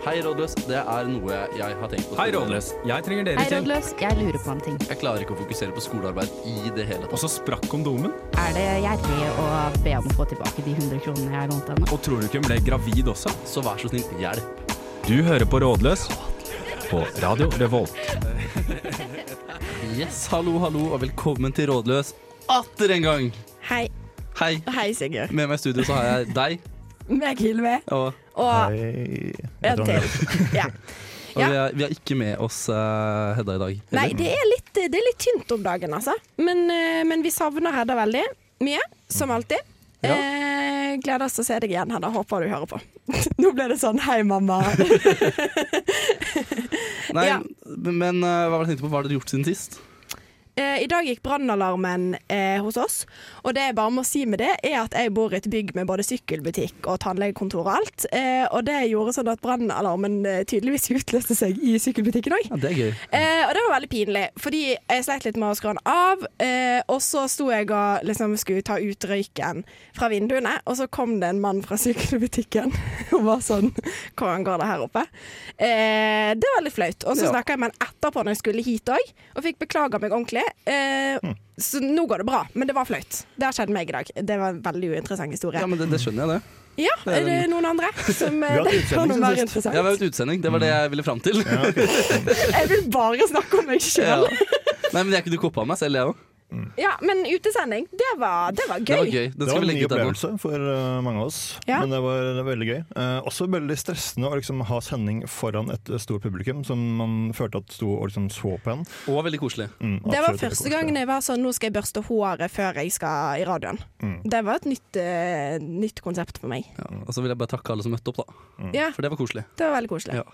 Hei, rådløs. Det er noe jeg har tenkt på. Hei, Rådløs. Jeg trenger dere Hei, til. rådløs. Jeg lurer på en ting. Jeg klarer ikke å fokusere på skolearbeid i det hele Og så sprakk kondomen. Er det gjerrig å be om å få tilbake de 100 kronene jeg lånte henne? Og tror du ikke hun ble gravid også? Så vær så snill, hjelp. Du hører på Rådløs på Radio Revolt. Yes, hallo, hallo, og velkommen til Rådløs atter en gang. Hei. Hei. Hei, Sigurd. Med meg i studio så har jeg deg, Meg, Hilve. og, Og Hei. En til. Ja. og Ja. vi, er, vi er, ikke med oss uh, Hedda i dag. Nei, Eller? det er, litt, det er litt tynt om dagen, altså. Men, uh, men vi savner Hedda veldig mye, som alltid. Ja. Eh, gleder oss til å se deg igjen, Hedda. Håper du hører på. Nå ble det sånn hei, mamma. Nei, Ja. men uh, hva var det du tenkte på? Hva har dere gjort siden sist? Eh, I dag gikk brannalarmen eh, hos oss. Og det jeg bare må si med det, er at jeg bor i et bygg med både sykkelbutikk og tannlegekontor og alt. Eh, og det gjorde sånn at brannalarmen tydeligvis utløste seg i sykkelbutikken òg. Ja, det er gøy. Og det var veldig pinlig, fordi jeg sleit litt med å skru den av. Eh, og så sto jeg og liksom skulle ta ut røyken fra vinduene, og så kom det en mann fra sykkelbutikken og var sånn Hvordan går det her oppe? Eh, det var litt flaut. Og så Ja. snakka jeg med han etterpå når jeg skulle hit òg, og fikk beklaga meg ordentlig. Eh, Så nå går det bra, men det var flaut. Det har skjedd meg i dag. Det var en veldig uinteressant historie. Ja, men det, det skjønner jeg, det. Ja, er det noen andre som vi har hatt utsending. Det var det jeg ville fram til. Ja, okay. Jeg vil bare snakke om meg sjøl. Ja. Nei, men jeg kunne koppa meg selv, jeg òg. Ja, men utesending, det var, det var Det var gøy. gøy. Det var en ny opplevelse for uh, mange av oss, Ja. men det var veldig gøy. Uh, også veldig stressende å liksom ha sending foran et eh, stort publikum som man følte at sto og liksom så på en. Og veldig koselig. Mm, Det var første gangen jeg var sånn Nå skal jeg børste håret før jeg skal i radioen. Mm. Det var et nytt, uh, nytt konsept for meg. Ja. Og så vil jeg bare takke alle som møtte opp, da. Ja, For det var koselig. det var veldig koselig. Ja.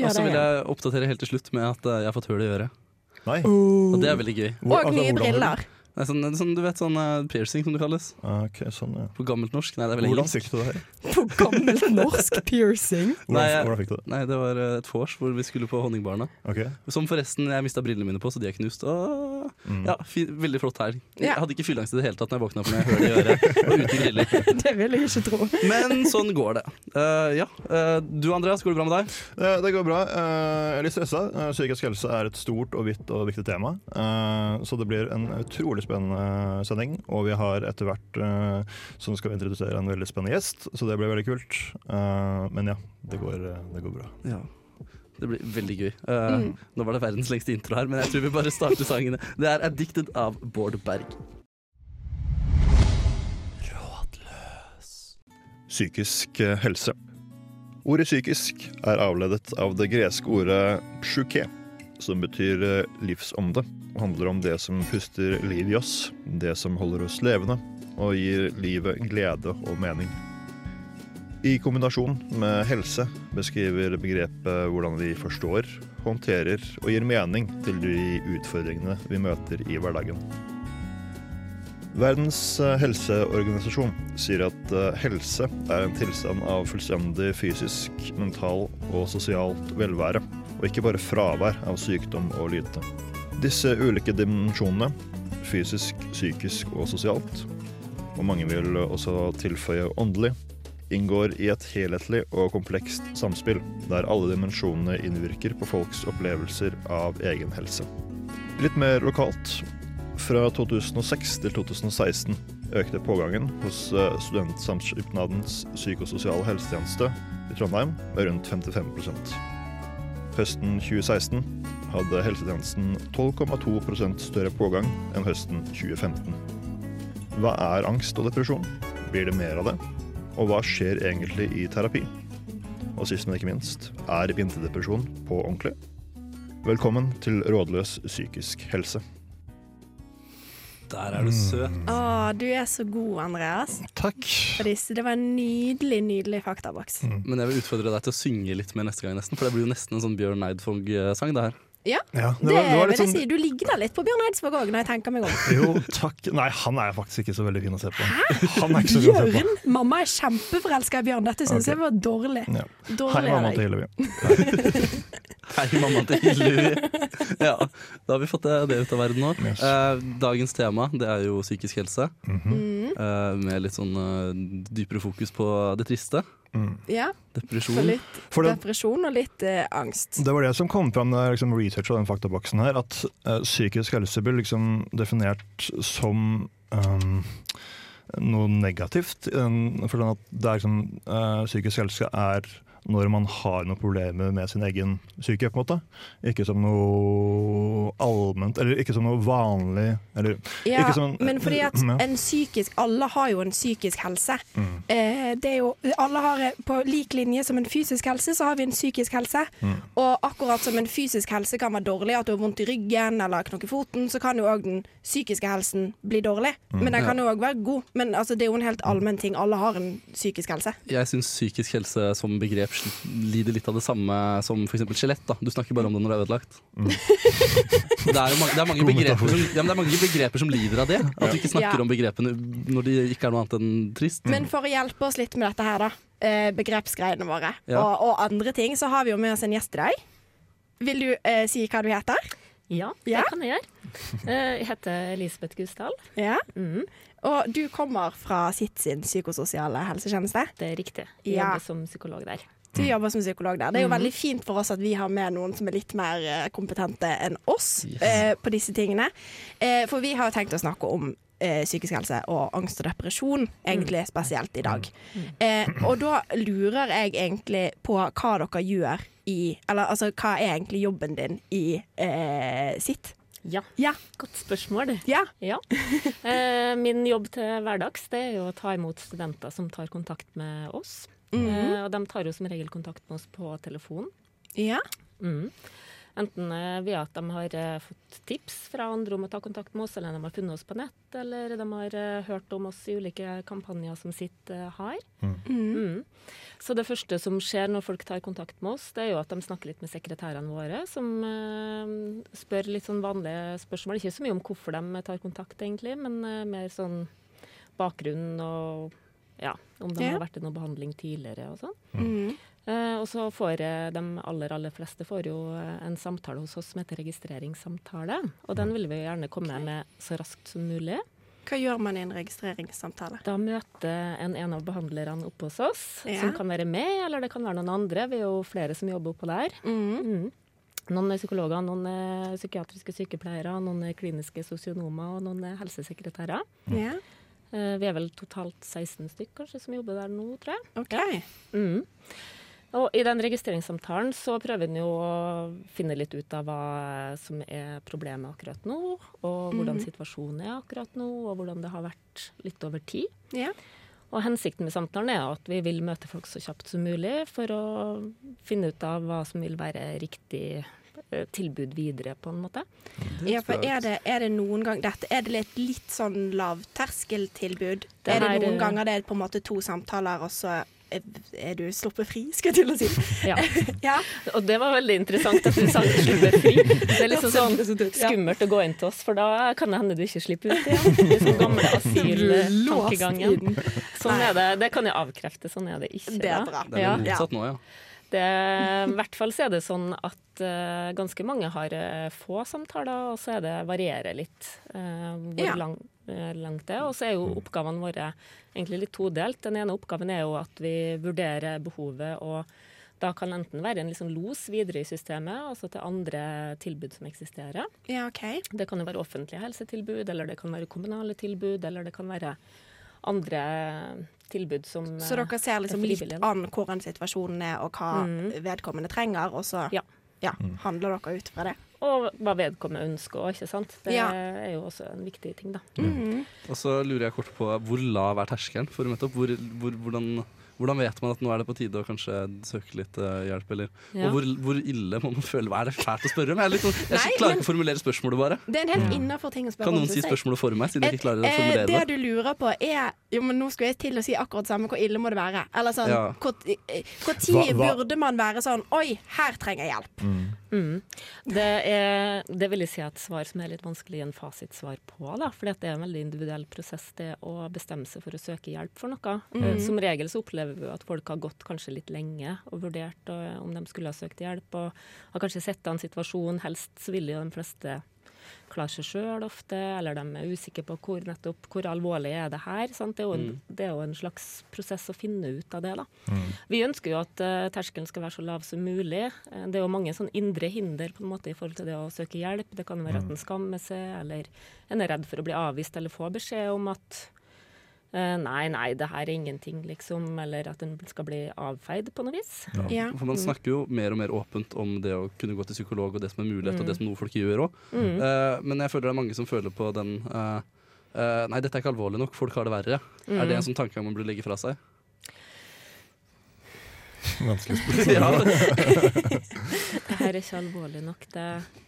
Og så vil jeg oppdatere helt til slutt med at jeg har fått hull i øret. Nei. Og det er veldig gøy. Hvor- Og altså, nye hvordan- briller. Det er sånn, sånn, du vet sånn uh, piercing, som det kalles. Ah, Ok, sånn, ja. På gammelt norsk. Nei, det er vel Hvordan engelsk. fikk du det her? På gammelt norsk piercing. Hvordan, Nei, jeg- hvordan fikk du det? Nei, det var eh, et vors hvor vi skulle på Honningbarna. Ok. Som forresten jeg mista brillene mine på, så de er knust. Åh. Mm. Ja, fi, veldig flott helg. Ja. Jeg hadde ikke fylleangst i det hele tatt når jeg våkna opp med hull i øret og uten briller. Det vil jeg ikke tro. Men sånn går det. Eh, ja. Eh, du Andreas, går det bra med deg? Eh, Det går bra. Eh, Jeg er litt stressa. Eh, Psykisk helse er et stort og vidt og viktig tema. Eh, Så det blir en utrolig spennende sending. Og vi har etter hvert eh, så skal vi introdusere en veldig spennende gjest, så det blir veldig kult. Eh, Men ja, det går, eh, det går bra. Ja. Det blir veldig gøy. Uh, Mm. Nå var det verdens lengste intro her, men jeg tror vi bare starter sangene. Det er 'Addicted' av Bård Berg. Rådløs. Psykisk eh, helse. Ordet psykisk er avledet av det greske ordet psyke, som betyr eh, livsånde, handler om det som puster liv i oss, det som holder oss levende og gir livet glede og mening. I kombinasjon med helse beskriver begrepet hvordan vi forstår, håndterer og gir mening til de utfordringene vi møter i hverdagen. Verdens helseorganisasjon sier at eh, helse er en tilstand av fullstendig fysisk, mental og sosialt velvære, og ikke bare fravær av sykdom og lidelse. Disse ulike dimensjonene, fysisk, psykisk og sosialt, og mange vil også tilføye åndelig, inngår i et helhetlig og komplekst samspill, der alle dimensjonene innvirker på folks opplevelser av egen helse. Litt mer lokalt, fra 2006 til 2016 økte pågangen hos eh, Studentsamskipnadens psykososiale helsetjeneste i Trondheim med rundt 55% Høsten 2016 hadde helsetjenesten 12,2% større pågang enn høsten 2015. Hva er angst og depresjon? Blir det mer av det? Og hva skjer egentlig i terapi? Og sist, men ikke minst, er vinterdepresjon på ordentlig? Velkommen til Rådløs psykisk helse. Der er du søt. Å, du er så god, Andreas. Takk. Det var en nydelig, nydelig faktaboks. Men jeg vil utfordre deg til å synge litt mer neste gang, nesten. For det blir jo nesten en sånn Bjørn Eidfog-sang, det her. Ja, Ja, det, vil jeg si. Du ligner litt på Bjørn Eidsvåg òg, når jeg tenker meg om. Jo, takk. Nei, han er faktisk ikke så veldig fin å se på. På. Bjørn! Mamma er kjempeforelska i Bjørn. Dette syns okay. jeg var dårlig. Ja. Hei, mamma til. Hillevi. Hei, mamma til Hillevi. Ja, da har vi fått det, det ut av verden nå. Yes. Eh, dagens tema det er jo psykisk helse. mm -hmm. eh, med litt sånn uh, dypere fokus på det triste. Ja, så Depresjon. litt For det, depresjon og litt eh, angst. det var det som kom fram da jeg liksom researcha den faktaboksen her, at eh, psykisk helse blir liksom definert som um, noe negativt. Um, for sånn at det er liksom, uh, psykisk helse er når man har noen problemer med sin egen psyke. på en måte. Ikke som noe allment, eller ikke som noe vanlig, eller Ja, ikke som men fordi at Ja. en psykisk Alle har jo en psykisk helse. Mm. Eh, det er jo, alle har eh, På lik linje som en fysisk helse, så har vi en psykisk helse. Mm. Og akkurat som en fysisk helse kan være dårlig, at du har vondt i ryggen eller knokke foten, så kan jo òg den psykiske helsen bli dårlig. Mm. Men den kan jo òg være god. Men altså, det er jo en helt allmenn ting. Alle har en psykisk helse. Jeg syns psykisk helse som begrep sl- lider litt av det samme som f.eks. skjelett. da. Du snakker bare om det når det er ødelagt. Det er mange, det er mange, begreper som, ja, det er mange begreper som lider av det. At du ikke snakker Ja. om begrepene når de ikke er noe annet enn trist. Men for å hjelpe oss litt med dette her, da, eh, begrepsgreiene våre Ja. og, og andre ting, så har vi jo med oss en gjest i dag. Vil du eh, si hva du heter? Ja, det Ja. kan jeg gjøre. Eh, Jeg heter Elisabeth Gusdal. Ja. Mm, Og du kommer fra sitt sin psykososiale helsetjeneste. det er riktig. Jeg Ja. jobber som psykolog der. Du jobber som psykolog der. Det er jo Mhm. veldig fint for oss at vi har med noen som er litt mer eh, kompetente enn oss Yes. eh, på disse tingene. Eh, for vi har jo tenkt å snakke om eh, psykisk helse og angst og depresjon, egentlig spesielt i dag. Eh, og da lurer jeg egentlig på hva dere gjør i Eller altså, hva er egentlig jobben din i eh, sitt? Ja, Ja. godt spørsmål. Ja. Ja. Eh, Min jobb til hverdags det er jo å ta imot studenter som tar kontakt med oss. Mhm. Eh, Og de tar jo som regel kontakt med oss på telefon. Ja. Mm. Enten ved via at de har eh, fått tips fra andre om å ta kontakt med oss, eller de har funnet oss på nett, eller de har eh, hørt om oss i ulike kampanjer som sitt eh, har. Mm. Så det første som skjer når folk tar kontakt med oss, det er jo at de snakker litt med sekretærene våre, som eh, spør litt sånn vanlige spørsmål. Ikke så mye om hvorfor de tar kontakt, egentlig, men eh, mer sånn bakgrunn og ja, om de Ja. har vært i noe behandling tidligere og sånn. Mm. Eh, og så får eh, de aller, aller fleste får jo eh, en samtale hos oss som heter registreringssamtale. Og den vil vi gjerne komme med så raskt som mulig. Hva gjør man i en registreringssamtale? Da møter en en av behandlerne oppe hos oss, Ja. som kan være med, eller det kan være noen andre. Vi er jo flere som jobber oppå der. Mm. Mm. Noen er psykologer, noen er psykiatriske sykepleiere, noen er kliniske sosionomer, og noen er helsesekretærer. Ja. Eh, vi er vel totalt 16 stykk kanskje som jobber der nå, tror jeg. OK. Mm. Og I den registreringssamtalen så prøver en jo å finne litt ut av hva som er problemet akkurat nå, og hvordan situasjonen er akkurat nå, og hvordan det har vært litt over tid. Ja. Og Hensikten med samtalen er at vi vil møte folk så kjapt som mulig for å finne ut av hva som vil være riktig tilbud videre, på en måte. Ja, for er det, er det noen gang dette, Er det litt, litt sånn lavterskeltilbud? Det er det er, noen eh, ganger det er på en måte to samtaler, og så er, du sluppet fri, skal jeg til å si. Ja. Ja. Og det var veldig interessant at du sa 'sluppet du slipper fri. Det er liksom sånn skummelt å gå inn til oss, for da kan det hende du ikke slipper ut igjen. Det er sånn gamle asyltankegangen. Sånn er det. Det kan jeg avkrefte, sånn er det ikke. Det er da. bra. Det er motsatt nå, ja. Det, I hvert fall så er det sånn at uh, ganske mange har uh, få samtaler, og så er det varierer litt uh, hvor Ja. lang, langt det er. Og så er jo oppgavene våre egentlig litt todelt. Den ene oppgaven er jo at vi vurderer behovet, og da kan enten være en liksom los videre i systemet, altså til andre tilbud som eksisterer. ja, okay. Det kan jo være offentlige helsetilbud, eller det kan være kommunale tilbud, eller det kan være andre tilbud som Så dere ser liksom er litt an hvordan situasjonen er, og hva Mm. vedkommende trenger, og så Ja. ja, handler dere ut fra det. Og hva vedkommende ønsker òg, ikke sant. Det Ja. er jo også en viktig ting, da. Mhm. Og så lurer jeg kort på hvor lav er terskelen for å møte opp? Hvor, hvor, hvordan, hvordan vet man at nå er det på tide å kanskje søke litt uh, hjelp? Eller? Ja. Og hvor, hvor ille må man føle? Er det fælt å spørre om? Jeg, er litt sånn, jeg Nei, klarer ikke å formulere spørsmålet, bare. Det er en helt innafor ting å spørre Kan om. noen si spørsmålet for meg, siden jeg ikke klarer å Eh, formulere det det? du lurer på er Jo, men nå skulle jeg til å si akkurat samme. Hvor ille må det være? Eller sånn Ja. Hvor eh, hvor tid hva- burde man være sånn Oi, her trenger jeg hjelp. Mm. Det, er, det vil jeg si er et svar som er litt vanskelig en fasitsvar på. Da, fordi at det er en veldig individuell prosess det å bestemme seg for å søke hjelp for noe. Mm. Som regel så opplever vi at folk har gått kanskje litt lenge og vurdert og, om de skulle ha søkt hjelp, og har kanskje sett en situasjon. Helst så vil jo de fleste klare seg sjøl ofte, eller de er usikre på hvor, nettopp, hvor alvorlig er det her. Sant? Det, er en, Mm. det er jo en slags prosess å finne ut av det. da. Vi ønsker jo at uh, terskelen skal være så lav som mulig. Eh, det er jo mange sånn indre hinder på en måte i forhold til det å søke hjelp. Det kan være at en skammer seg, eller en er redd for å bli avvist eller få beskjed om at nei, nei, det her er ingenting, liksom. Eller at en skal bli avfeid på noe vis. Ja. For man snakker jo mer og mer åpent om det å kunne gå til psykolog, og det som er mulighet, og det som noen folk gjør òg. Mm. men jeg føler det er mange som føler på den uh, uh, Nei, dette er ikke alvorlig nok, folk har det verre. Mm. Er det en sånn tanke man burde legge fra seg? Vanskelig spørsmål. er ikke alvorlig nok. Det,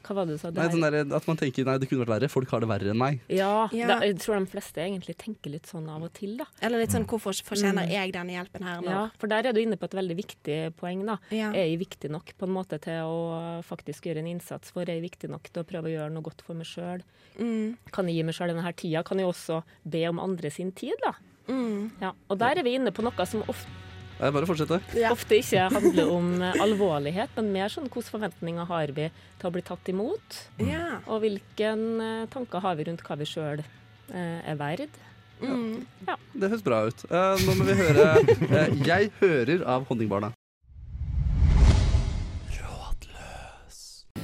hva var det du sa? Det nei, sånn der, at man tenker nei, det kunne vært verre. Folk har det verre enn meg. Ja, Ja. Da, jeg tror de fleste egentlig tenker litt sånn av og til, da. Eller litt sånn hvorfor fortjener jeg denne hjelpen her nå? Ja, for der er du inne på et veldig viktig poeng, da. Ja. Er jeg viktig nok på en måte til å faktisk gjøre en innsats for? Er jeg viktig nok til å prøve å gjøre noe godt for meg sjøl? Mm. Kan jeg gi meg sjøl denne tida? Kan jeg også be om andre sin tid, da? Mm. Ja, og der er vi inne på noe som ofte, Nei, bare fortsette. Ja. ofte ikke handler om eh, alvorlighet, men mer sånn hvilke forventninger har vi til å bli tatt imot? Ja. Og hvilke eh, tanker har vi rundt hva vi sjøl er verd? Mm. Det høres bra ut. Eh, nå må vi høre eh, 'Jeg hører' av Honningbarna.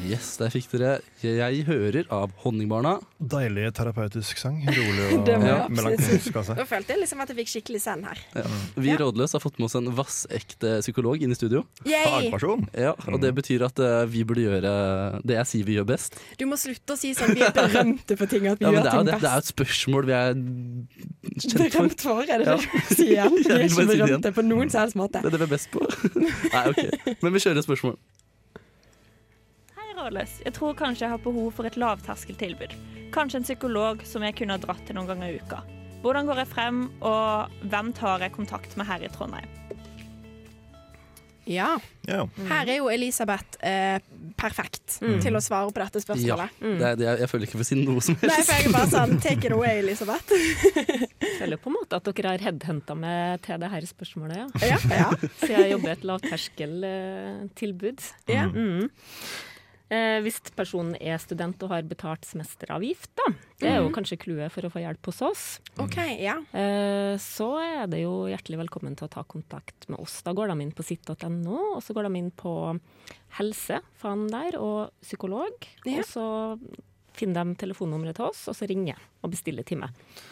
Yes, der fikk dere 'Jeg hører' av Honningbarna. Deilig terapeutisk sang. Rolig og Ja. melankolsk. Altså. Da følte jeg liksom at jeg fikk skikkelig send her. Ja. Vi Ja. Rådløs har fått med oss en vassekte psykolog inn i studio. Fagperson. Ja, og Det betyr at uh, vi burde gjøre det jeg sier vi gjør best. Du må slutte å si sånn vi er berømte for ting, at vi Ja, gjør er ting det, det er jo et spørsmål vi er kjent for. Berømt for, er det Ja. det du sier? Vi er ikke berømte på noen som helst måte. Det er det vi er best på. Nei, ok. Men vi kjører et spørsmål. Hei, Jeg tror kanskje jeg har behov for et lavterskeltilbud. Kanskje en psykolog som jeg kunne ha dratt til noen ganger i uka. Hvordan går jeg frem, og hvem tar jeg kontakt med her i Trondheim? Ja. Ja. Her er jo Elisabeth eh, perfekt til å svare på dette spørsmålet. Det er, det er, jeg føler ikke for å si noe som Nei, helst. for jeg er bare sånn Take it away, Elisabeth. Jeg føler på en måte at dere har headhunta meg til det her spørsmålet, ja. Ja, ja. Så jeg jobber et lavterskeltilbud. ja. Mm. Eh, hvis personen er student og har betalt semesteravgift, da. Det er jo kanskje clouet for å få hjelp hos oss. OK, ja. Eh, så er det jo hjertelig velkommen til å ta kontakt med oss. Da går de inn på sitt.no, og så går de inn på helse, faen der, og psykolog. Ja. Og så finner de telefonnummeret til oss, og så ringer og bestiller time.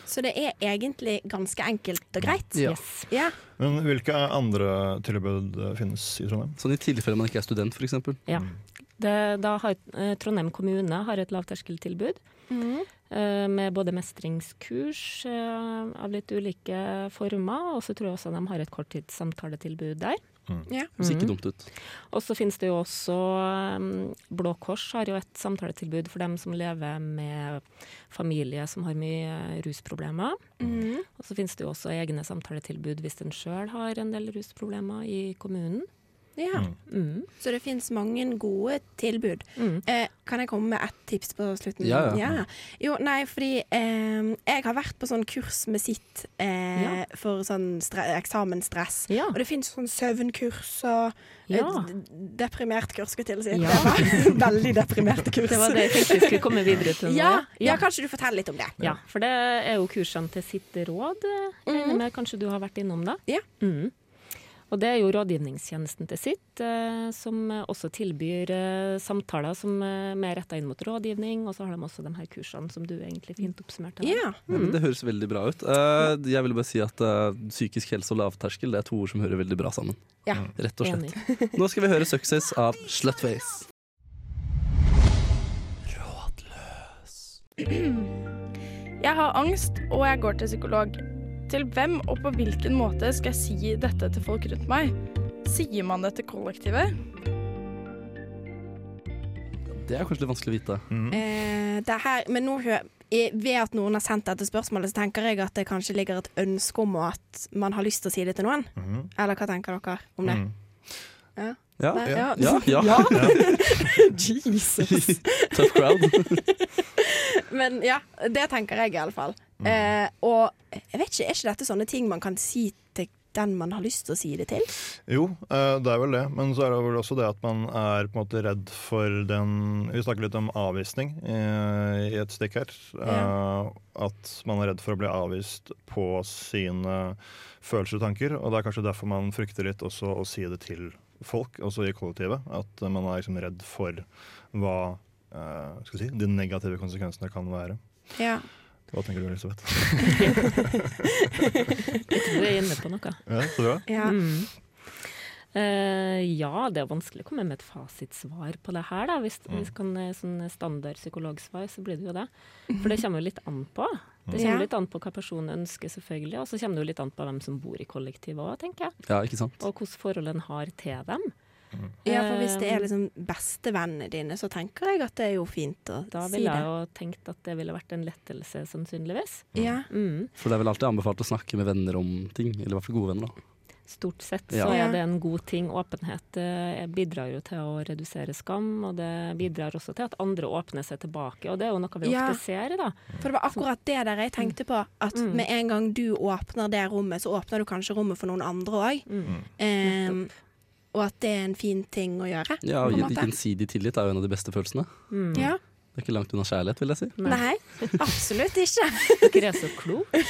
Så det er egentlig ganske enkelt og greit. Ja. Yes. Ja. Men hvilke andre tilbud finnes i Trondheim? Sånn i tilfelle man ikke er student, f.eks. Ja. Det, da har eh, Trondheim kommune har et lavterskeltilbud Mhm. eh, med både mestringskurs eh, av litt ulike former, og så tror jeg også de har et korttidssamtaletilbud der. ja. Høres ikke Mhm. dumt ut. Og så finnes det jo også Blå Kors har jo et samtaletilbud for dem som lever med familie som har mye rusproblemer. Mhm. Og så finnes det jo også egne samtaletilbud hvis en sjøl har en del rusproblemer i kommunen. Ja. Mm. Så det finnes mange gode tilbud. Mm. Eh, kan jeg komme med ett tips på slutten? Ja, ja. Jo, nei, fordi eh, jeg har vært på sånn kurs med sitt eh, Ja. for sånn eksamensstress. Ja. Og det fins sånn søvnkurs og Ja. eh, deprimert kurs, skulle jeg til å si. Ja. Det var Veldig deprimerte kurs. Det var det jeg tenkte vi skulle komme videre til nå. Ja, ja, kanskje du forteller litt om det? Ja, for det er jo kursene til sitt råd. Jeg regner med kanskje du har vært innom det? Ja. Mm. Og det er jo rådgivningstjenesten til sitt, eh, som eh, også tilbyr eh, samtaler som er mer retta inn mot rådgivning. Og så har de også de her kursene som du egentlig fint oppsummerte. Yeah. Ja. Ja, men det høres veldig bra ut. Eh, jeg vil bare si at eh, psykisk helse og lavterskel Det er to ord som hører veldig bra sammen. Ja. Rett og slett. Enig. Nå skal vi høre 'Success' av Slutface. Jeg har angst, og jeg går til psykolog. Til hvem og på hvilken måte skal jeg si dette til folk rundt meg? Sier man det til kollektivet? Det er kanskje litt vanskelig å vite. Mm. Eh, det her, men nå hø ved at noen har sendt dette spørsmålet, så tenker jeg at det kanskje ligger et ønske om at man har lyst til å si det til noen. Mm. Eller hva tenker dere om det? Mm. Ja, Nei, ja, ja. Jesus. Tough crowd. Men ja, det tenker jeg i alle fall. Mm. Eh, og jeg vet ikke, er ikke dette sånne ting man kan si til, den man har lyst til å si det til? Jo, eh, det er vel det. Men så er det vel også det at man er på en måte redd for den Vi snakker litt om avvisning eh, i et stikk her. Eh, At man er redd for å bli avvist på sine følelser og tanker. Og det er kanskje derfor man frykter litt også å si det til folk, også i kollektivet. At man er liksom redd for hva eh, skal si, de negative konsekvensene kan være. Ja. Hva tenker du, Elisabeth? jeg tror Du er inne på noe. Ja, så bra. Ja. Mm. Uh, ja, det er vanskelig å komme med et fasitsvar på det her. Da. Hvis, Mm. hvis kan, eh, sånn standard psykologsvar, så blir det jo det. For det kommer jo litt an på. Det Ja. kommer litt an på hva personen ønsker, selvfølgelig. Og så kommer det jo litt an på hvem som bor i kollektivet òg, tenker jeg. Ja, ikke sant? Og hvordan forhold en har til dem. ja, for hvis det er liksom bestevennene dine, så tenker jeg at det er jo fint å Da ville jeg jo tenkt at det ville vært en lettelse, sannsynligvis. Ja. Mm. For det er vel alltid anbefalt å snakke med venner om ting. Eller i hvert fall gode venner. da. Stort sett så Ja. er det en god ting. Åpenhet eh, bidrar jo til å redusere skam, og det bidrar også til at andre åpner seg tilbake. Og det er jo noe vi Ja. ofte ser, da. For det var akkurat det der jeg tenkte på. At Mm. med en gang du åpner det rommet, så åpner du kanskje rommet for noen andre òg. Mm. og at det er en fin ting å gjøre. Ja, på og en måte. Gjensidig tillit er jo en av de beste følelsene. Mm. Ja. Det er ikke langt unna kjærlighet, vil jeg si. Nei, absolutt ikke. Dere er så kloke.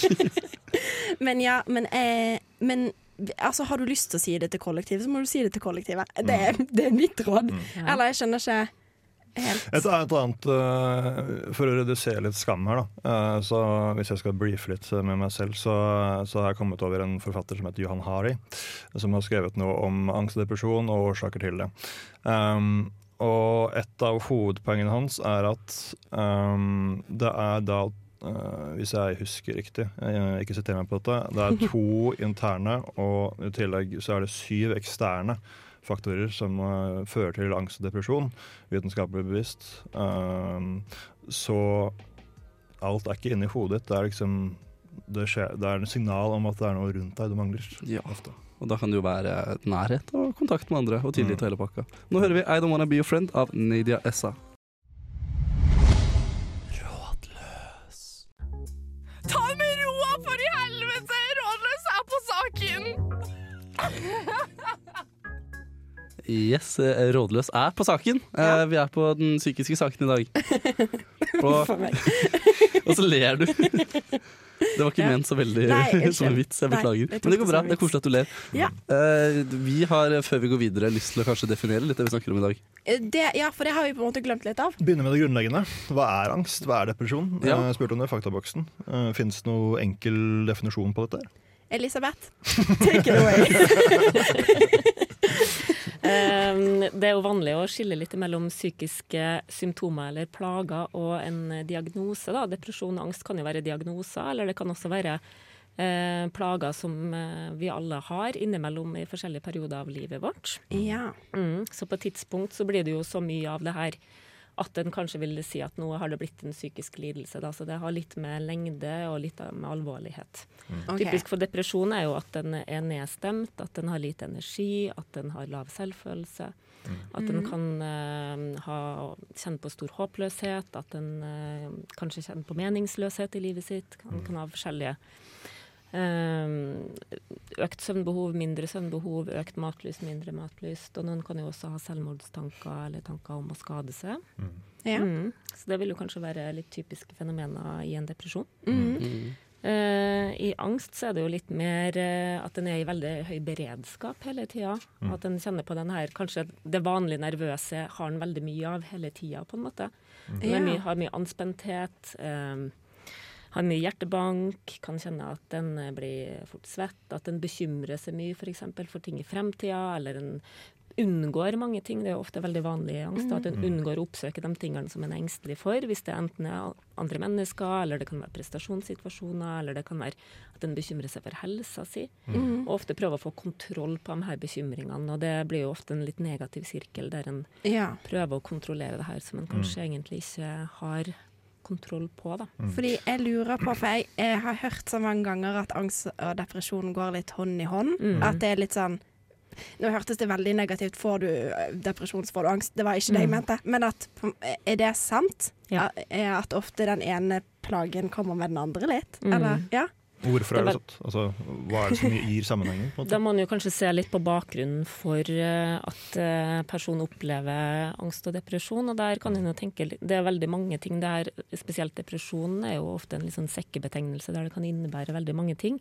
Men ja, men, eh, men altså, har du lyst til å si det til kollektivet, så må du si det til kollektivet. Det er, det er mitt råd. Mm. Eller jeg skjønner ikke helt Et, et annet uh, For å redusere litt skam her, da. Uh, så hvis jeg skal briefe litt med meg selv, så, så har jeg kommet over en forfatter som heter Johan Hari, som har skrevet noe om angst og depresjon og årsaker til det. Um, og et av hovedpoengene hans er at um, det er da Uh, hvis jeg husker riktig, jeg, ikke siter meg på dette, det er to interne, og i tillegg så er det syv eksterne faktorer som uh, fører til angst og depresjon, vitenskapelig bevisst. Um, så alt er ikke inni hodet ditt. Det er liksom det, skjer, det er en signal om at det er noe rundt deg du mangler. Ja. Ofte. Og da kan det jo være nærhet og kontakt med andre og tillit og hele pakka. Nå hører vi I Don't Wanna Be Your Friend av Nadia Essa. Rådløs. Ta det med roa, for i helvete! Rådløs er på saken! Yes, eh, Rådløs er på saken. Eh, Vi er på den psykiske saken i dag. Og, og så ler du. Det var ikke Ja. ment så veldig Nei, som en vits. Jeg Nei, beklager. jeg Men det går bra. Det er koselig at du ler. Ja. Uh, Vi har, før vi går videre, lyst til å kanskje definere litt det vi snakker om i dag. Eh, Det, ja, for det har vi på en måte glemt litt av. Begynner med det grunnleggende. Hva er angst? Hva er depresjon? Ja. Jeg spurte om det i faktaboksen. Uh, Fins det noe enkel definisjon på dette? Elisabeth, take it away. Um, det er jo vanlig å skille litt mellom psykiske symptomer eller plager og en diagnose. Da. Depresjon og angst kan jo være diagnoser, eller det kan også være eh, plager som eh, vi alle har innimellom i forskjellige perioder av livet vårt. Ja. Mm. Så på et tidspunkt så blir det jo så mye av det her at en kanskje vil si at nå har det blitt en psykisk lidelse. Da. Så det har litt med lengde og litt med alvorlighet. ok. Typisk for depresjon er jo at den er nedstemt, at den har lite energi, at den har lav selvfølelse. At den kan uh, ha, kjenne på stor håpløshet, at den uh, kanskje kjenner på meningsløshet i livet sitt. Kan, kan ha forskjellige Økt søvnbehov, mindre søvnbehov, økt matlyst, mindre matlyst. Og noen kan jo også ha selvmordstanker eller tanker om å skade seg. Ja. Mm. Så det vil jo kanskje være litt typiske fenomener i en depresjon. Mm. Uh, I angst så er det jo litt mer uh, at den er i veldig høy beredskap hele tida. At den kjenner på den her Kanskje det vanlige nervøse har den veldig mye av hele tida, på en måte. Er Ja. mye, har mye anspenthet. Eh, har mye hjertebank, kan kjenne at den eh, blir fort svett, at den bekymrer seg mye f.eks. For, for ting i fremtida, eller en unngår mange ting. Det er jo ofte veldig vanlig i angst, at en unngår å oppsøke de tingene som en er engstelig for. Hvis det enten er andre mennesker, eller det kan være prestasjonssituasjoner, eller det kan være at en bekymrer seg for helsa si. Mm. Og ofte prøver å få kontroll på de her bekymringene. Og det blir jo ofte en litt negativ sirkel der en ja. prøver å kontrollere det her som en kanskje egentlig ikke har kontroll på. da. Fordi jeg lurer på, for jeg, jeg har hørt så mange ganger at angst og depresjon går litt hånd i hånd. Mm. At det er litt sånn Nå hørtes det veldig negativt. Får du eh, depresjon, får du angst. Det var ikke det jeg Mm. mente. Men at, er det sant? Ja. At- er At ofte den ene plagen kommer med den andre litt? Mm. Eller? Ja? Hvorfor Det er er det sånn? Altså, hva er det som gir sammenhengen? På Da må man jo kanskje se litt på bakgrunnen for eh, at eh, personen opplever angst og depresjon. og der kan en jo tenke, Det er veldig mange ting der, spesielt depresjon er jo ofte en sånn sekkebetegnelse der det kan innebære veldig mange ting.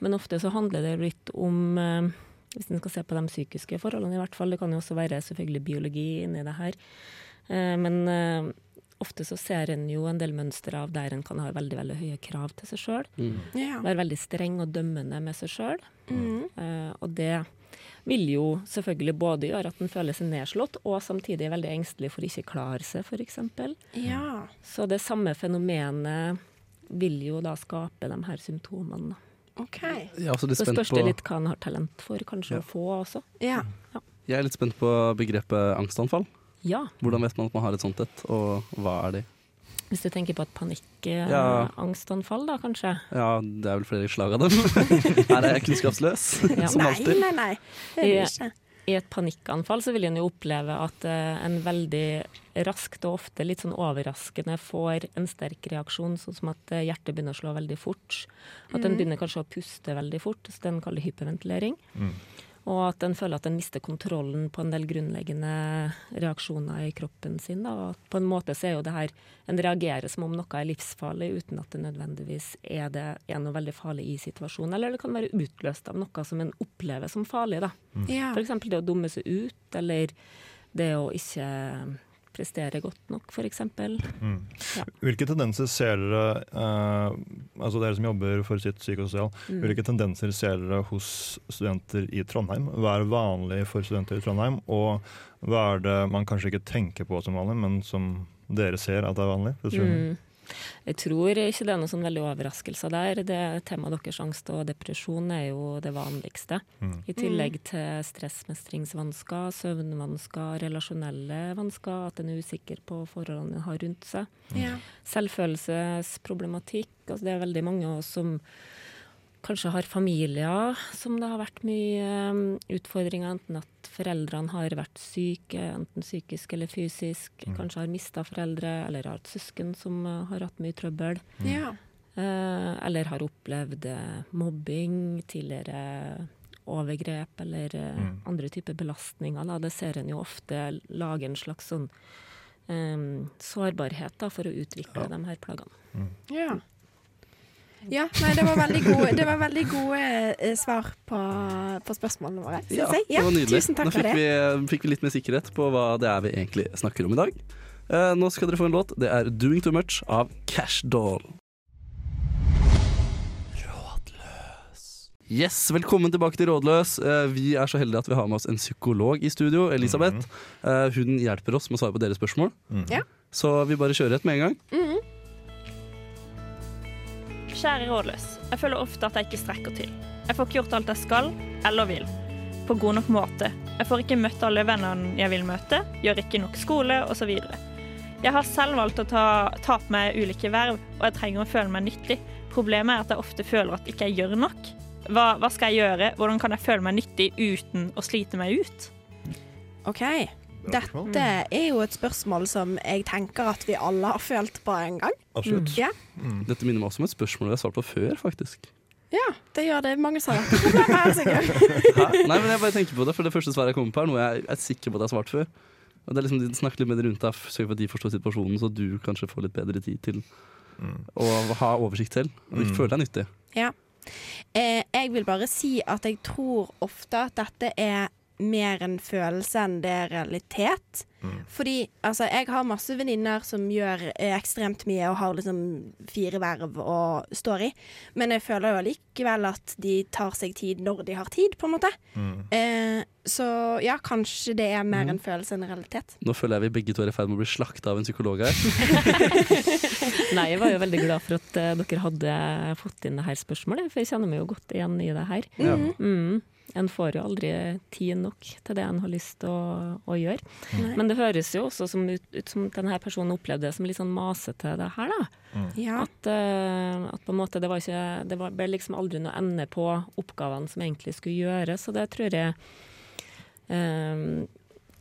Men ofte så handler det litt om eh, hvis en skal se på de psykiske forholdene, i hvert fall. Det kan jo også være selvfølgelig biologi inni det her. Eh, Men ofte så ser en jo en del mønstre av der en kan ha veldig veldig høye krav til seg sjøl. Ja. Være veldig streng og dømmende med seg sjøl. Mm. Uh, og det vil jo selvfølgelig både gjøre at en føler seg nedslått, og samtidig er veldig engstelig for ikke klare seg, f.eks. ja. Så det samme fenomenet vil jo da skape de her symptomene. Okay. OK. så det Så spørs det litt hva en har talent for kanskje Ja. å få også. Ja. Jeg er litt spent på begrepet angstanfall. Ja, Hvordan vet man at man har et sånt et, og hva er de? hvis du tenker på et Ja. panikkangstanfall da, kanskje. Ja, det er vel flere slag av dem. Her er jeg kunnskapsløs, Ja. som Nei, alltid. nei, nei. Det er det ikke. I et panikkanfall så vil en jo oppleve at eh, en veldig raskt og ofte litt sånn overraskende får en sterk reaksjon, sånn som at eh, hjertet begynner å slå veldig fort. At en begynner kanskje å puste veldig fort, så den kaller hyperventilering. Mm. Og at en føler at en mister kontrollen på en del grunnleggende reaksjoner i kroppen sin. Da. Og på en måte så er jo det her En reagerer som om noe er livsfarlig, uten at det nødvendigvis er, det, er noe veldig farlig i situasjonen. Eller det kan være utløst av noe som en opplever som farlig. da. Ja. F.eks. det å dumme seg ut, eller det å ikke prestere godt nok, f.eks. Mm. Ja. Hvilke tendenser ser dere, eh, altså dere som jobber for sitt psykososial, Mm. hvilke tendenser ser dere hos studenter i Trondheim? Hva er vanlig for studenter i Trondheim, og hva er det man kanskje ikke tenker på som vanlig, men som dere ser at det er vanlig? studenter? Mm. Jeg tror ikke det er noen sånn veldig overraskelser der. Det Temaet deres angst og depresjon er jo det vanligste. Mm. I tillegg til stressmestringsvansker, søvnvansker, relasjonelle vansker, at en er usikker på forholdene en har rundt seg. Ja. Selvfølelsesproblematikk. Altså det er veldig mange av oss som kanskje har familier som det har vært mye um, utfordringer, enten at foreldrene har vært syke, enten psykisk eller fysisk, Mm. kanskje har mista foreldre, eller har hatt søsken som uh, har hatt mye trøbbel. Ja. Eh, eller har opplevd eh, mobbing, tidligere overgrep eller eh, Mm. andre typer belastninger. Da. Det ser en jo ofte lage en slags sånn um, sårbarhet da, for å utvikle Ja. de her plagene. Ja. Ja, nei, det var veldig gode, det var veldig gode eh, svar på, på spørsmålene våre, syns Ja, jeg. det var nydelig. tusen takk Nå for det. vi, fikk vi litt mer sikkerhet på hva det er vi egentlig snakker om i dag. Eh, nå skal dere få en låt. Det er 'Doing Too Much' av Cash Doll. Rådløs. Yes, velkommen tilbake til Rådløs. Eh, vi er så heldige at vi har med oss en psykolog i studio, Elisabeth. Mm -hmm. hun hjelper oss med å svare på deres spørsmål. Mm. Ja. Så vi bare kjører et med en gang. Mhm. Kjære rådløs. Jeg føler ofte at jeg ikke strekker til. Jeg får ikke gjort alt jeg skal eller vil. På god nok måte. Jeg får ikke møtt alle vennene jeg vil møte, gjør ikke nok skole osv. Jeg har selv valgt å ta, ta på meg ulike verv, og jeg trenger å føle meg nyttig. Problemet er at jeg ofte føler at ikke jeg gjør nok. Hva, hva skal jeg gjøre? Hvordan kan jeg føle meg nyttig uten å slite meg ut? OK. Dette er jo et spørsmål som jeg tenker at vi alle har følt på en gang. Absolutt. Ja, Mm. Dette minner meg også om et spørsmål vi har svart på før, faktisk. ja det gjør det. Mange her, sikkert. Nei, men jeg bare tenker på det, for det første svaret jeg kommer på, er noe jeg er sikker på at jeg har svart før. Og det er liksom, de Snakk litt med deg rundt deg, sørg for at de forstår situasjonen, så du kanskje får litt bedre tid til Mm. å ha oversikt selv. Og Mm. føle deg nyttig. Eh, jeg vil bare si at jeg tror ofte at dette er mer en følelse enn det er realitet. Mm. Fordi altså, jeg har masse venninner som gjør eh, ekstremt mye og har liksom fire verv og stå i. Men jeg føler jo likevel at de tar seg tid når de har tid, på en måte. Mm. Eh, så ja, kanskje det er mer Mm. en følelse enn realitet. Nå føler jeg vi begge to er i ferd med å bli slakta av en psykolog her. Nei, jeg var jo veldig glad for at uh, dere hadde fått inn det her spørsmålet, for jeg kjenner meg jo godt igjen i det her. Ja. Mhm. Mm. En får jo aldri tid nok til det en har lyst til å, å gjøre. Nei. Men det høres jo også som ut, ut som denne personen opplevde det som litt sånn masete, det her, da. Mm. At, uh, at på en måte det var ikke Det var, ble liksom aldri noe ende på oppgavene som egentlig skulle gjøres, så det tror jeg um,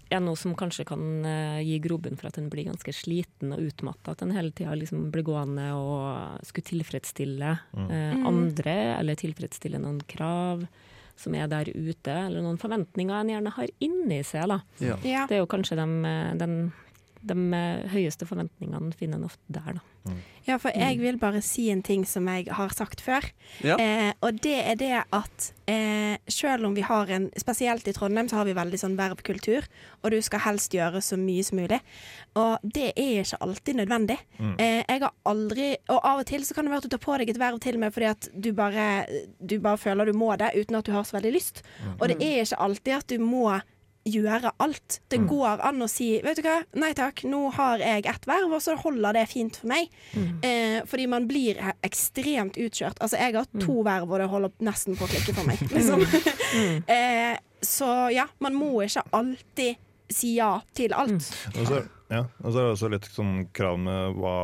er noe som kanskje kan eh, gi grobunn for at en blir ganske sliten og utmatta. At en hele tida liksom blir gående og skulle tilfredsstille eh, Mm. andre, eller tilfredsstille noen krav som er der ute, eller noen forventninger en gjerne har inni seg. da. Ja. Ja. Det er jo kanskje de, eh, den- de eh, høyeste forventningene finner en ofte der, da. Ja, for jeg vil bare si en ting som jeg har sagt før. Ja. Eh, og det er det at eh, selv om vi har en Spesielt i Trondheim så har vi veldig sånn vervkultur, og du skal helst gjøre så mye som mulig. Og det er ikke alltid nødvendig. Eh, jeg har aldri Og av og til så kan det være at du tar på deg et verv til og med fordi at du bare, du bare føler du må det, uten at du har så veldig lyst. Og det er ikke alltid at du må gjøre alt. Det går an å si Vet du hva, nei takk, nå har jeg ett verv, og så holder det fint for meg. Eh, fordi man blir ekstremt utkjørt. Altså, jeg har to verv, og det holder nesten på å klikke for meg. Liksom. eh, så ja, man må ikke alltid si ja til alt. Og så, ja, og så er det også litt sånn krav med hva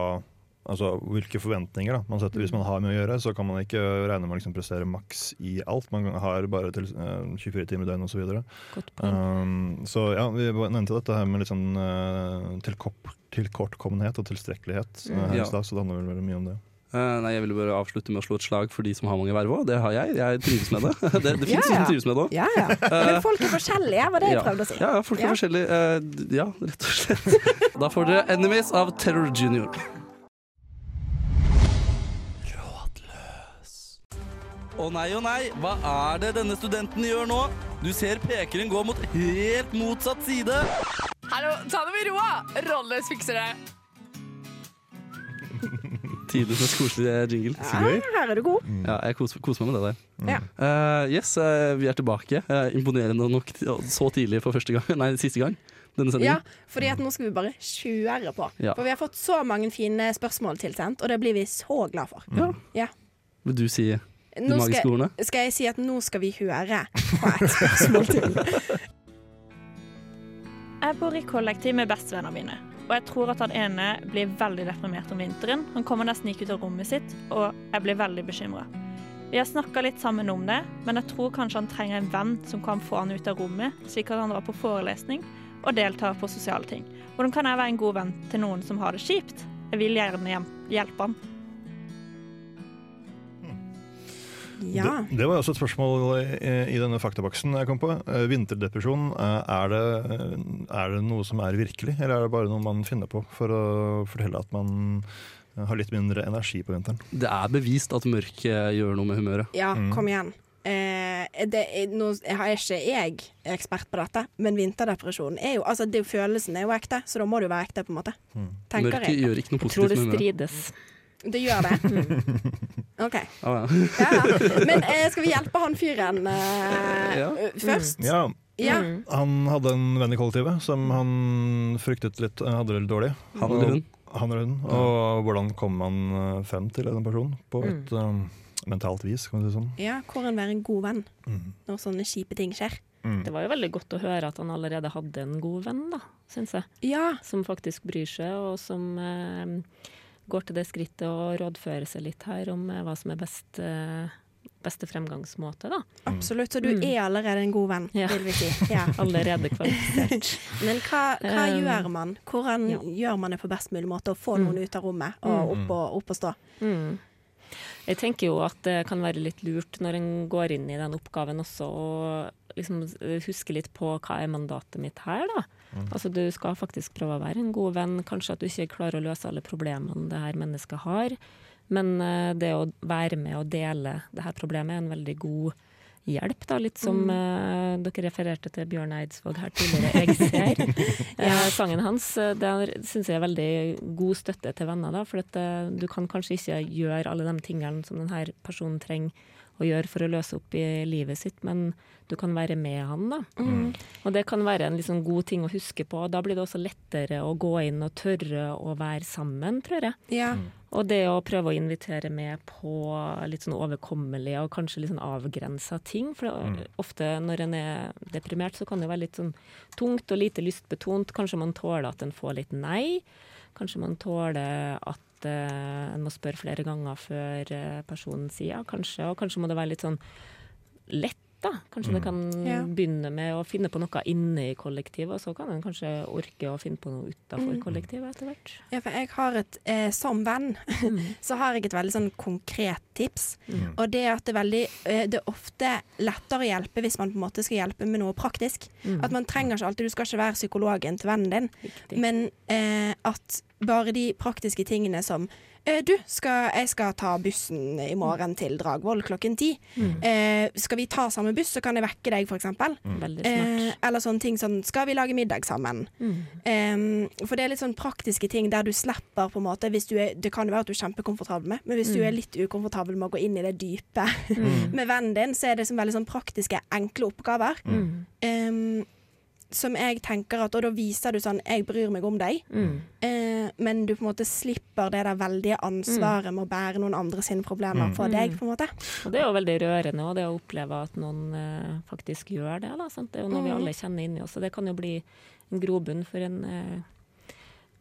Altså hvilke forventninger da. man setter. Hvis man har med å gjøre, så kan man ikke regne med å liksom prestere maks i alt. Man har bare til uh, 24 timer i døgnet osv. Så, um, så ja, vi nevnte dette her med litt sånn uh, tilkort, tilkortkommenhet og tilstrekkelighet Uh, her Ja. i stad, så det handler vel veldig mye om det. Eh, nei, Jeg ville bare avslutte med å slå et slag for de som har mange verv òg. Det har jeg. Jeg trives med det. Det, det Ja, finnes ja. som trives med det òg. Ja, ja. Men folk er forskjellige, var det jeg prøvde å si. Ja, ja, folk er Ja. forskjellige. eh, ja, rett og slett. Da får dere Enemies av Terror Junior. Å nei, å nei, hva er det denne studenten gjør nå? Du ser pekeren gå mot helt motsatt side. Hallo, ta det med ro! Rolles, fikser det. Tidenes mest koselige jingle. Ja, her er du god. Ja, jeg koser, koser meg med det der. Ja. Eh, yes, eh, vi er tilbake. Eh, imponerende nok t- så tidlig for første gang, nei, siste gang. Denne Ja, sendingen. fordi at nå skal vi bare kjøre på. Ja. For vi har fått så mange fine spørsmål tilsendt, og det blir vi så glad for. Ja. Ja. Vil du si Nå magiske skal, ordene? skal jeg si at nå skal vi høre på et spørsmål til. Jeg bor i kollektiv med bestevennene mine, og jeg tror at han ene blir veldig deprimert om vinteren. Han kommer nesten ikke ut av rommet sitt, og jeg blir veldig bekymra. Vi har snakka litt sammen om det, men jeg tror kanskje han trenger en venn som kan få han ut av rommet, slik at han drar på forelesning og deltar på sosiale ting. Hvordan kan jeg være en god venn til noen som har det kjipt? Jeg vil gjerne hjelpe han. Ja. Det, det var også et spørsmål i, i denne faktaboksen jeg kom på. Eh, Vinterdepresjon, eh, er det, eh, er det noe som er virkelig, eller er det bare noe man finner på for å fortelle at man eh, har litt mindre energi på vinteren? Det er bevist at mørk eh, gjør noe med humøret. Ja, Mm. kom igjen. Eh, det nå er ikke jeg ekspert på dette, men vinterdepresjonen er jo Altså, det følelsen er jo ekte, så da må det jo være ekte, på en måte. Mm. Mørket jeg. gjør ikke noe positivt med humøret. Jeg tror det med strides. Det gjør det. OK. Ja. Men eh, skal vi hjelpe han fyren eh, Ja. først? Ja, Ja. Mm. Han hadde en venn i kollektivet som han fryktet litt eh, hadde det litt dårlig. Han eller hun? Han eller hun. Og hvordan kom man eh, frem til en person på et eh, mentalt vis, kan man si det sånn. ja. Hvordan være en god venn Mm. når sånne kjipe ting skjer. Det var jo veldig godt å høre at han allerede hadde en god venn, da, syns jeg. Ja. Som faktisk bryr seg, og som eh, går til det skrittet å rådføre seg litt her om eh, hva som er best, eh, beste fremgangsmåte, da. Absolutt. Så du Mm. er allerede en god venn, Ja. vil vi si. Ja. Allerede kvalifisert. Men hva, hva Um, gjør man? Hvordan ja. gjør man det på best mulig måte? Å få noen ut av rommet og opp og, opp og stå? Mm. Jeg tenker jo at det kan være litt lurt når en går inn i den oppgaven også, å liksom huske litt på hva er mandatet mitt her, da. Altså Du skal faktisk prøve å være en god venn. Kanskje at du ikke klarer å løse alle problemene det her mennesket har, men eh, det å være med og dele det her problemet er en veldig god hjelp, da. Litt som eh, dere refererte til Bjørn Eidsvåg her tidligere. Jeg ser. uh, sangen hans det syns jeg er veldig god støtte til venner, da. For at, uh, du kan kanskje ikke gjøre alle de tingene som denne personen trenger å gjøre for å løse opp i livet sitt, men du kan være med han, da. Og det kan være en liksom god ting å huske på. og Da blir det også lettere å gå inn og tørre å være sammen, tror jeg. Ja. Og det å prøve å invitere med på litt sånn overkommelige og kanskje litt sånn avgrensa ting. For det- ofte når en er deprimert, så kan det være litt sånn tungt og lite lystbetont. Kanskje man tåler at en får litt nei. Kanskje man tåler at eh, en må spørre flere ganger før eh, personen sier ja, kanskje. Og kanskje må det være litt sånn lett da. Kanskje det kan Ja. begynne med å finne på noe inne i kollektivet, og så kan en kanskje orke å finne på noe utafor Mm. kollektivet etter hvert. Ja, for jeg har et, eh, som venn, så har jeg et veldig sånn konkret tips. Mm. Og det er at det er veldig eh, Det er ofte lettere å hjelpe hvis man på en måte skal hjelpe med noe praktisk. Mm. At man trenger ikke alltid Du skal ikke være psykologen til vennen din, Riktig. men eh, at bare de praktiske tingene som du, skal, jeg skal ta bussen i morgen til Dragvoll klokken ti. Mm. Eh, skal vi ta samme buss, så kan jeg vekke deg, eksempel. Veldig Eh, eller sånne ting sånn Skal vi lage middag sammen? Mm. Eh, for det er litt sånn praktiske ting der du slipper på en måte hvis du er, Det kan jo være at du er kjempekomfortabel med, men hvis du Mm. er litt ukomfortabel med å gå inn i det dype Mm. med vennen din, så er det sånn veldig sånn praktiske, enkle oppgaver. Mm. som jeg tenker at Og da viser du sånn 'Jeg bryr meg om deg', Mm. eh, men du på en måte slipper det der veldige ansvaret med å bære noen andre sine problemer Mm. for deg, på en måte. Og det er jo veldig rørende og det å oppleve at noen eh, faktisk gjør det. Da, sant? Det er jo noe vi Mm. alle kjenner inni oss, og det kan jo bli en grobunn for en eh,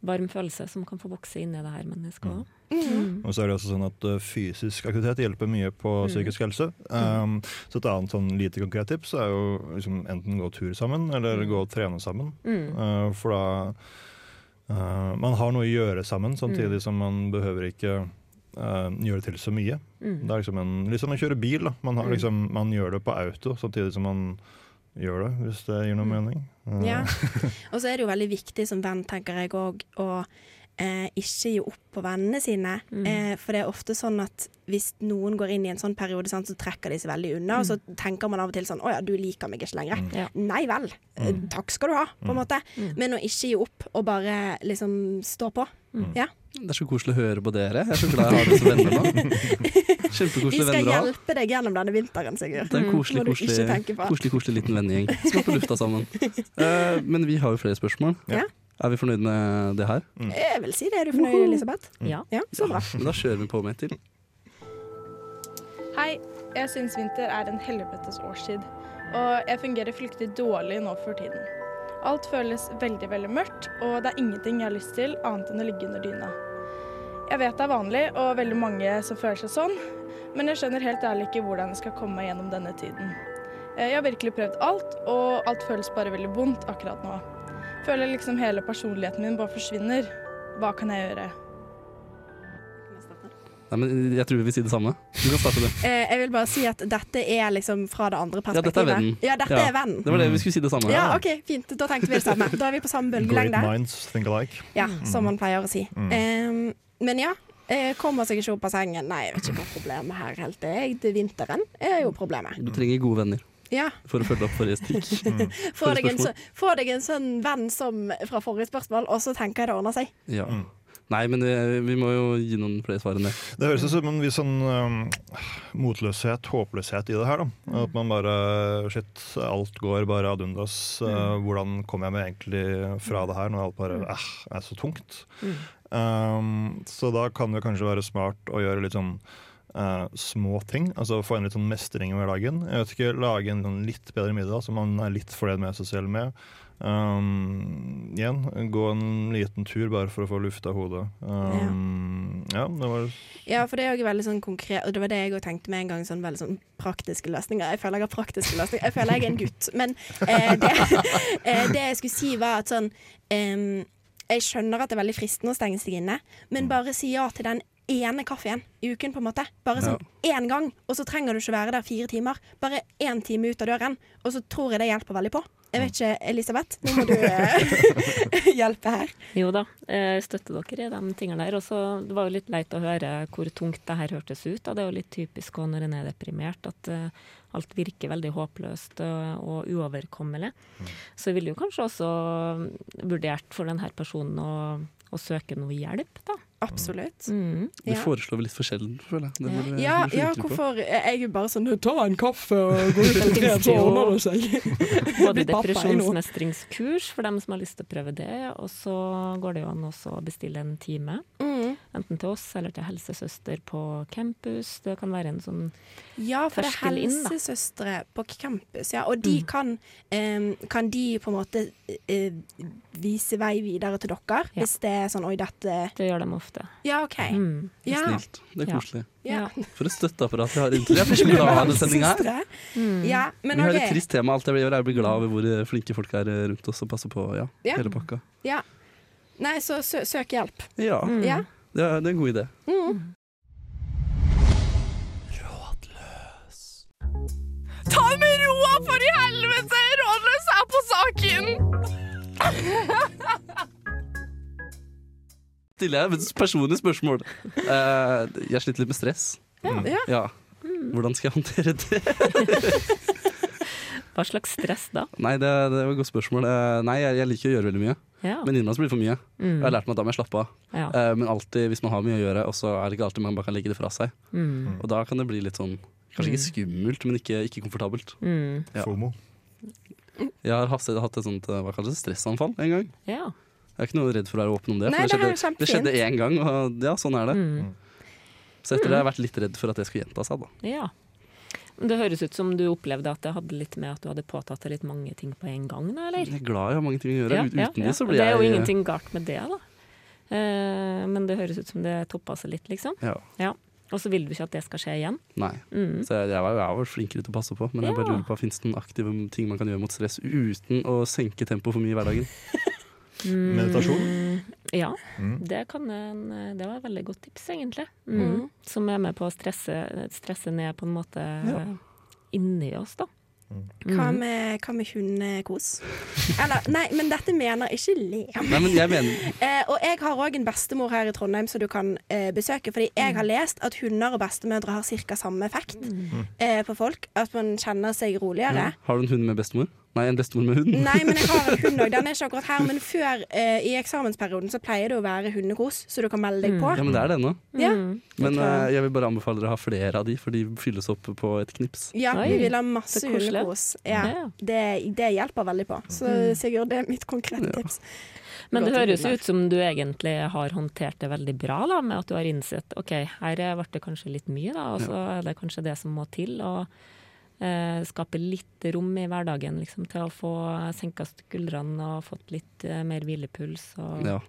varm følelse som kan få vokse inni det her mennesket òg. Mm. Og så er det også sånn at uh, fysisk aktivitet hjelper mye på Mm. psykisk helse. Um, så et annet sånn lite konkret tips er jo liksom enten gå tur sammen, eller Mm. gå og trene sammen. Mm. Uh, for da uh, Man har noe å gjøre sammen, samtidig som man behøver ikke uh, gjøre til så mye. Det er liksom en, liksom som å kjøre bil. Da. Man, har liksom, man gjør det på auto, samtidig som man gjør det, hvis det gir noe mening. Ja. Og så er det jo veldig viktig som venn, tenker jeg òg, å eh, ikke gi opp på vennene sine. Mm. Eh, for det er ofte sånn at hvis noen går inn i en sånn periode, sant, så trekker de seg veldig unna. Og så tenker man av og til sånn Å ja, du liker meg ikke lenger. Mm. Ja. Nei vel. Eh, Mm. Takk skal du ha, på en Mm. måte. Mm. Men å ikke gi opp og bare liksom stå på. Det er så koselig å høre på dere. Jeg er så glad jeg har dere som venner nå. Vi Kjempekoselige skal venner å ha. hjelpe deg gjennom denne vinteren, Sigurd. Det er en koselig, koselig, koselig, koselig liten vennegjeng som er på lufta sammen. Uh, men vi har jo flere spørsmål. Ja. Er vi fornøyd med det her? Jeg vil si det. Er du fornøyd, Elisabeth? Ja. Ja, så bra. Men da kjører vi på med et til. Hei, jeg syns vinter er en helvetes årstid, og jeg fungerer fryktelig dårlig nå for tiden. Alt føles veldig, veldig mørkt, og det er ingenting jeg har lyst til annet enn å ligge under dyna. Jeg vet det er vanlig, og veldig mange som føler seg sånn, men jeg skjønner helt ærlig ikke hvordan jeg skal komme meg gjennom denne tiden. Eh, Jeg har virkelig prøvd alt, og alt føles bare veldig vondt akkurat nå. Føler liksom hele personligheten min bare forsvinner. Hva kan jeg gjøre? Nei, men jeg tror vi vil si det samme. Du kan starte, du. Eh, jeg vil bare si at dette er liksom fra det andre perspektivet. Ja, dette er vennen. Ja, dette Ja. er vennen. Det var det vi skulle si det samme. Ja, OK, fint. Da tenkte vi det samme. Da er vi på samme bølgelengde. Great minds think alike. Ja, som man pleier å si. Mm. Em, men ja. eh, Kommer seg ikke opp av sengen. Nei, jeg vet ikke hva problemet her helt er. Det vinteren er jo problemet. Du trenger gode venner Ja. for å følge opp forrige stikk. Få deg, deg en sånn venn som fra forrige spørsmål, og så tenker jeg det ordner seg. Ja. Mm. Nei, men det, vi må jo gi noen flere svar enn det. Det høres ut som en viss sånn um, motløshet, håpløshet i det her. da. At man bare Shit, alt går bare ad undas. Uh, hvordan kommer jeg meg egentlig fra det her når alt bare eh, er så tungt? Mm. Um, så da kan det kanskje være smart å gjøre litt sånn eh, små ting. Altså få en litt sånn mestring over dagen. Jeg vet ikke, Lage en sånn litt bedre middag som man er litt fornøyd med seg selv med. Um, igjen, gå en liten tur bare for å få lufta hodet. Um, ja. det var Ja, for det er jo veldig sånn konkret, og det var det jeg òg tenkte med en gang, sånn veldig sånn praktiske løsninger. Jeg føler jeg har praktiske løsninger. Jeg føler jeg er en gutt. Men eh, det, eh, det jeg skulle si, var at sånn eh, Jeg skjønner at det er veldig fristende å stenge seg inne, men bare si ja til den ene kaffen i uken, på en måte. Bare sånn én gang, og så trenger du ikke være der fire timer. Bare én time ut av døren, og så tror jeg det hjelper veldig på. Jeg vet ikke, Elisabeth, nå må du eh, hjelpe her. Jo da, jeg støtter dere i de tingene der. Og så det var jo litt leit å høre hvor tungt det her hørtes ut. Da. Det er jo litt typisk også når en er deprimert, at uh, alt virker veldig håpløst og, og uoverkommelig. Så jeg ville jo kanskje også vurdert for denne personen å, å søke noe hjelp, da. Absolutt. Mm. Vi Ja. foreslår vel litt for sjelden, føler jeg. Det Ja. Ja, ja, hvorfor Jeg er bare sånn Ta en kaffe og gå ut og Det tre, så ordner det seg. Både depresjonsmestringskurs for dem som har lyst til å prøve det, og så går det jo an også å bestille en time. Mm. Enten til oss eller til helsesøster på campus. Det kan være en sånn Ja, for det er Terskel inn, da. helsesøstre på campus, ja. Og de Mm. kan, um, kan de på en måte uh, vise vei videre til dere, Ja. hvis det er sånn oi, dette Det gjør de ofte. Ja, OK. Mm. Ja. Snilt. Det er koselig. ja. For et støtteapparat vi har inntil. Jeg blir så glad av denne sendinga her. Mm. Ja, men Vi har et trist tema. Alt jeg gjør, er å bli glad over hvor eh, flinke folk er eh, rundt oss og passer på ja, Ja. hele pakka. Ja. Nei, så sø søk hjelp. Ja, Mm. Ja. Det er, det er en god idé. Mm. Ta det med roa, for i helvete! Rådløs er på saken! Stiller jeg et personlig spørsmål. Uh, jeg sliter litt med stress. Ja. Ja. Hvordan skal jeg håndtere det? Hva slags stress da? Nei, det, det var et godt spørsmål. Eh, nei, jeg, jeg liker å gjøre veldig mye. Ja. Men innimellom blir det for mye. Mm. Jeg har lært meg at da må jeg slappe av. Ja. Uh, men alltid hvis man har mye å gjøre, og så er det ikke alltid man bare kan legge det fra seg. Mm. Og da kan det bli litt sånn Kanskje ikke skummelt, men ikke, ikke komfortabelt. Mm. Ja. FOMO. Jeg har hatt, hatt et sånt eh, hva kalles det, stressanfall en gang. ja. Jeg er ikke noe redd for å være åpen om det. Nei, for det det, er skjedde, det skjedde én gang, og ja, sånn er det. Mm. Så etter det har jeg vært litt redd for at det skulle gjenta seg. da. ja. Det høres ut som du opplevde at det hadde litt med at du hadde påtatt deg litt mange ting på en gang, da, eller? Jeg er glad jeg har mange ting å gjøre. Ja, Uten ja, ja. det så blir jeg Det er jo jeg ingenting galt med det, da. Eh, men det høres ut som det toppa seg litt, liksom. Ja. Og så vil du ikke at det skal skje igjen. Nei. Mm. Så jeg, jeg, var, jeg var flinkere til å passe på, men jeg bare lurer på Fins det noen aktive ting man kan gjøre mot stress uten å senke tempoet for mye i hverdagen? Mm, Meditasjon? Ja, Mm. det, kan en, det var et veldig godt tips, egentlig. Mm. Mm. Som er med på å stresse, stresse ned på en måte Ja. inni oss, da. Hva Mm. med, hva med hundekos? Eller, nei, men dette mener ikke le. Nei, men jeg mener Eh, og jeg har òg en bestemor her i Trondheim som du kan eh, besøke. Fordi jeg har lest at hunder og bestemødre har ca. samme effekt eh, på folk. At man kjenner seg roligere. ja. Har du en hund med bestemor? Nei, en bestemor med hund? Nei, men jeg har en hund òg. Den er ikke akkurat her. Men før, eh, i eksamensperioden, så pleier det å være hundekos, så du kan melde deg på. Ja, men det er det ennå. Ja. Mm, Men eh, jeg vil bare anbefale dere å ha flere av de, for de fylles opp på et knips. Ja, Oi, vi vil ha masse så koselig. hundekos. Ja, Ja. det, det hjelper veldig på. Så Sigurd, det er mitt konkrete Ja. tips. Men det til høres jo ut som du egentlig har håndtert det veldig bra, da, med at du har innsett OK, her ble det kanskje litt mye, da, og så er det kanskje det som må til. Og skape litt rom i hverdagen liksom, til å få senka skuldrene og fått litt eh, mer hvilepuls, og Ja.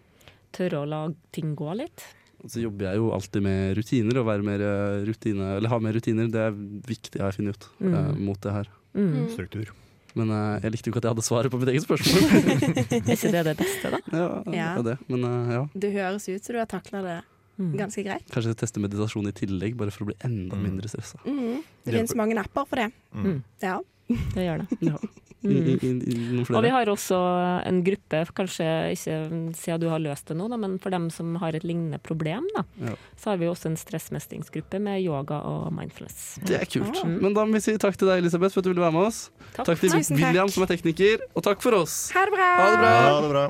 tørre å la ting gå litt. Og så jobber jeg jo alltid med rutiner, og være mer eh, rutine, eller ha mer rutiner. Det er viktig, har jeg funnet ut, Mm. eh, mot det her. Mm. Struktur. Men eh, jeg likte jo ikke at jeg hadde svaret på mitt eget spørsmål. Er ikke det det beste, da? ja, Ja. det. Men eh, ja, Du høres ut som du har takla det Mm. Ganske greit. kanskje teste meditasjon i tillegg, bare for å bli enda Mm. mindre stressa. Mm. Det finnes mange apper for det. Mm. Ja. Det gjør det. Ja. Mm. i, i, Og vi har også en gruppe, kanskje ikke siden du har løst det nå, da, men for dem som har et lignende problem, da, Ja. så har vi også en stressmestringsgruppe med yoga og mindfulness. Det er kult. Ah. Men da må vi si takk til deg, Elisabeth, for at du ville være med oss. Takk. Takk til Tusen takk. William, som er tekniker, og takk for oss. Ha det bra! Ha det bra. Ha det bra.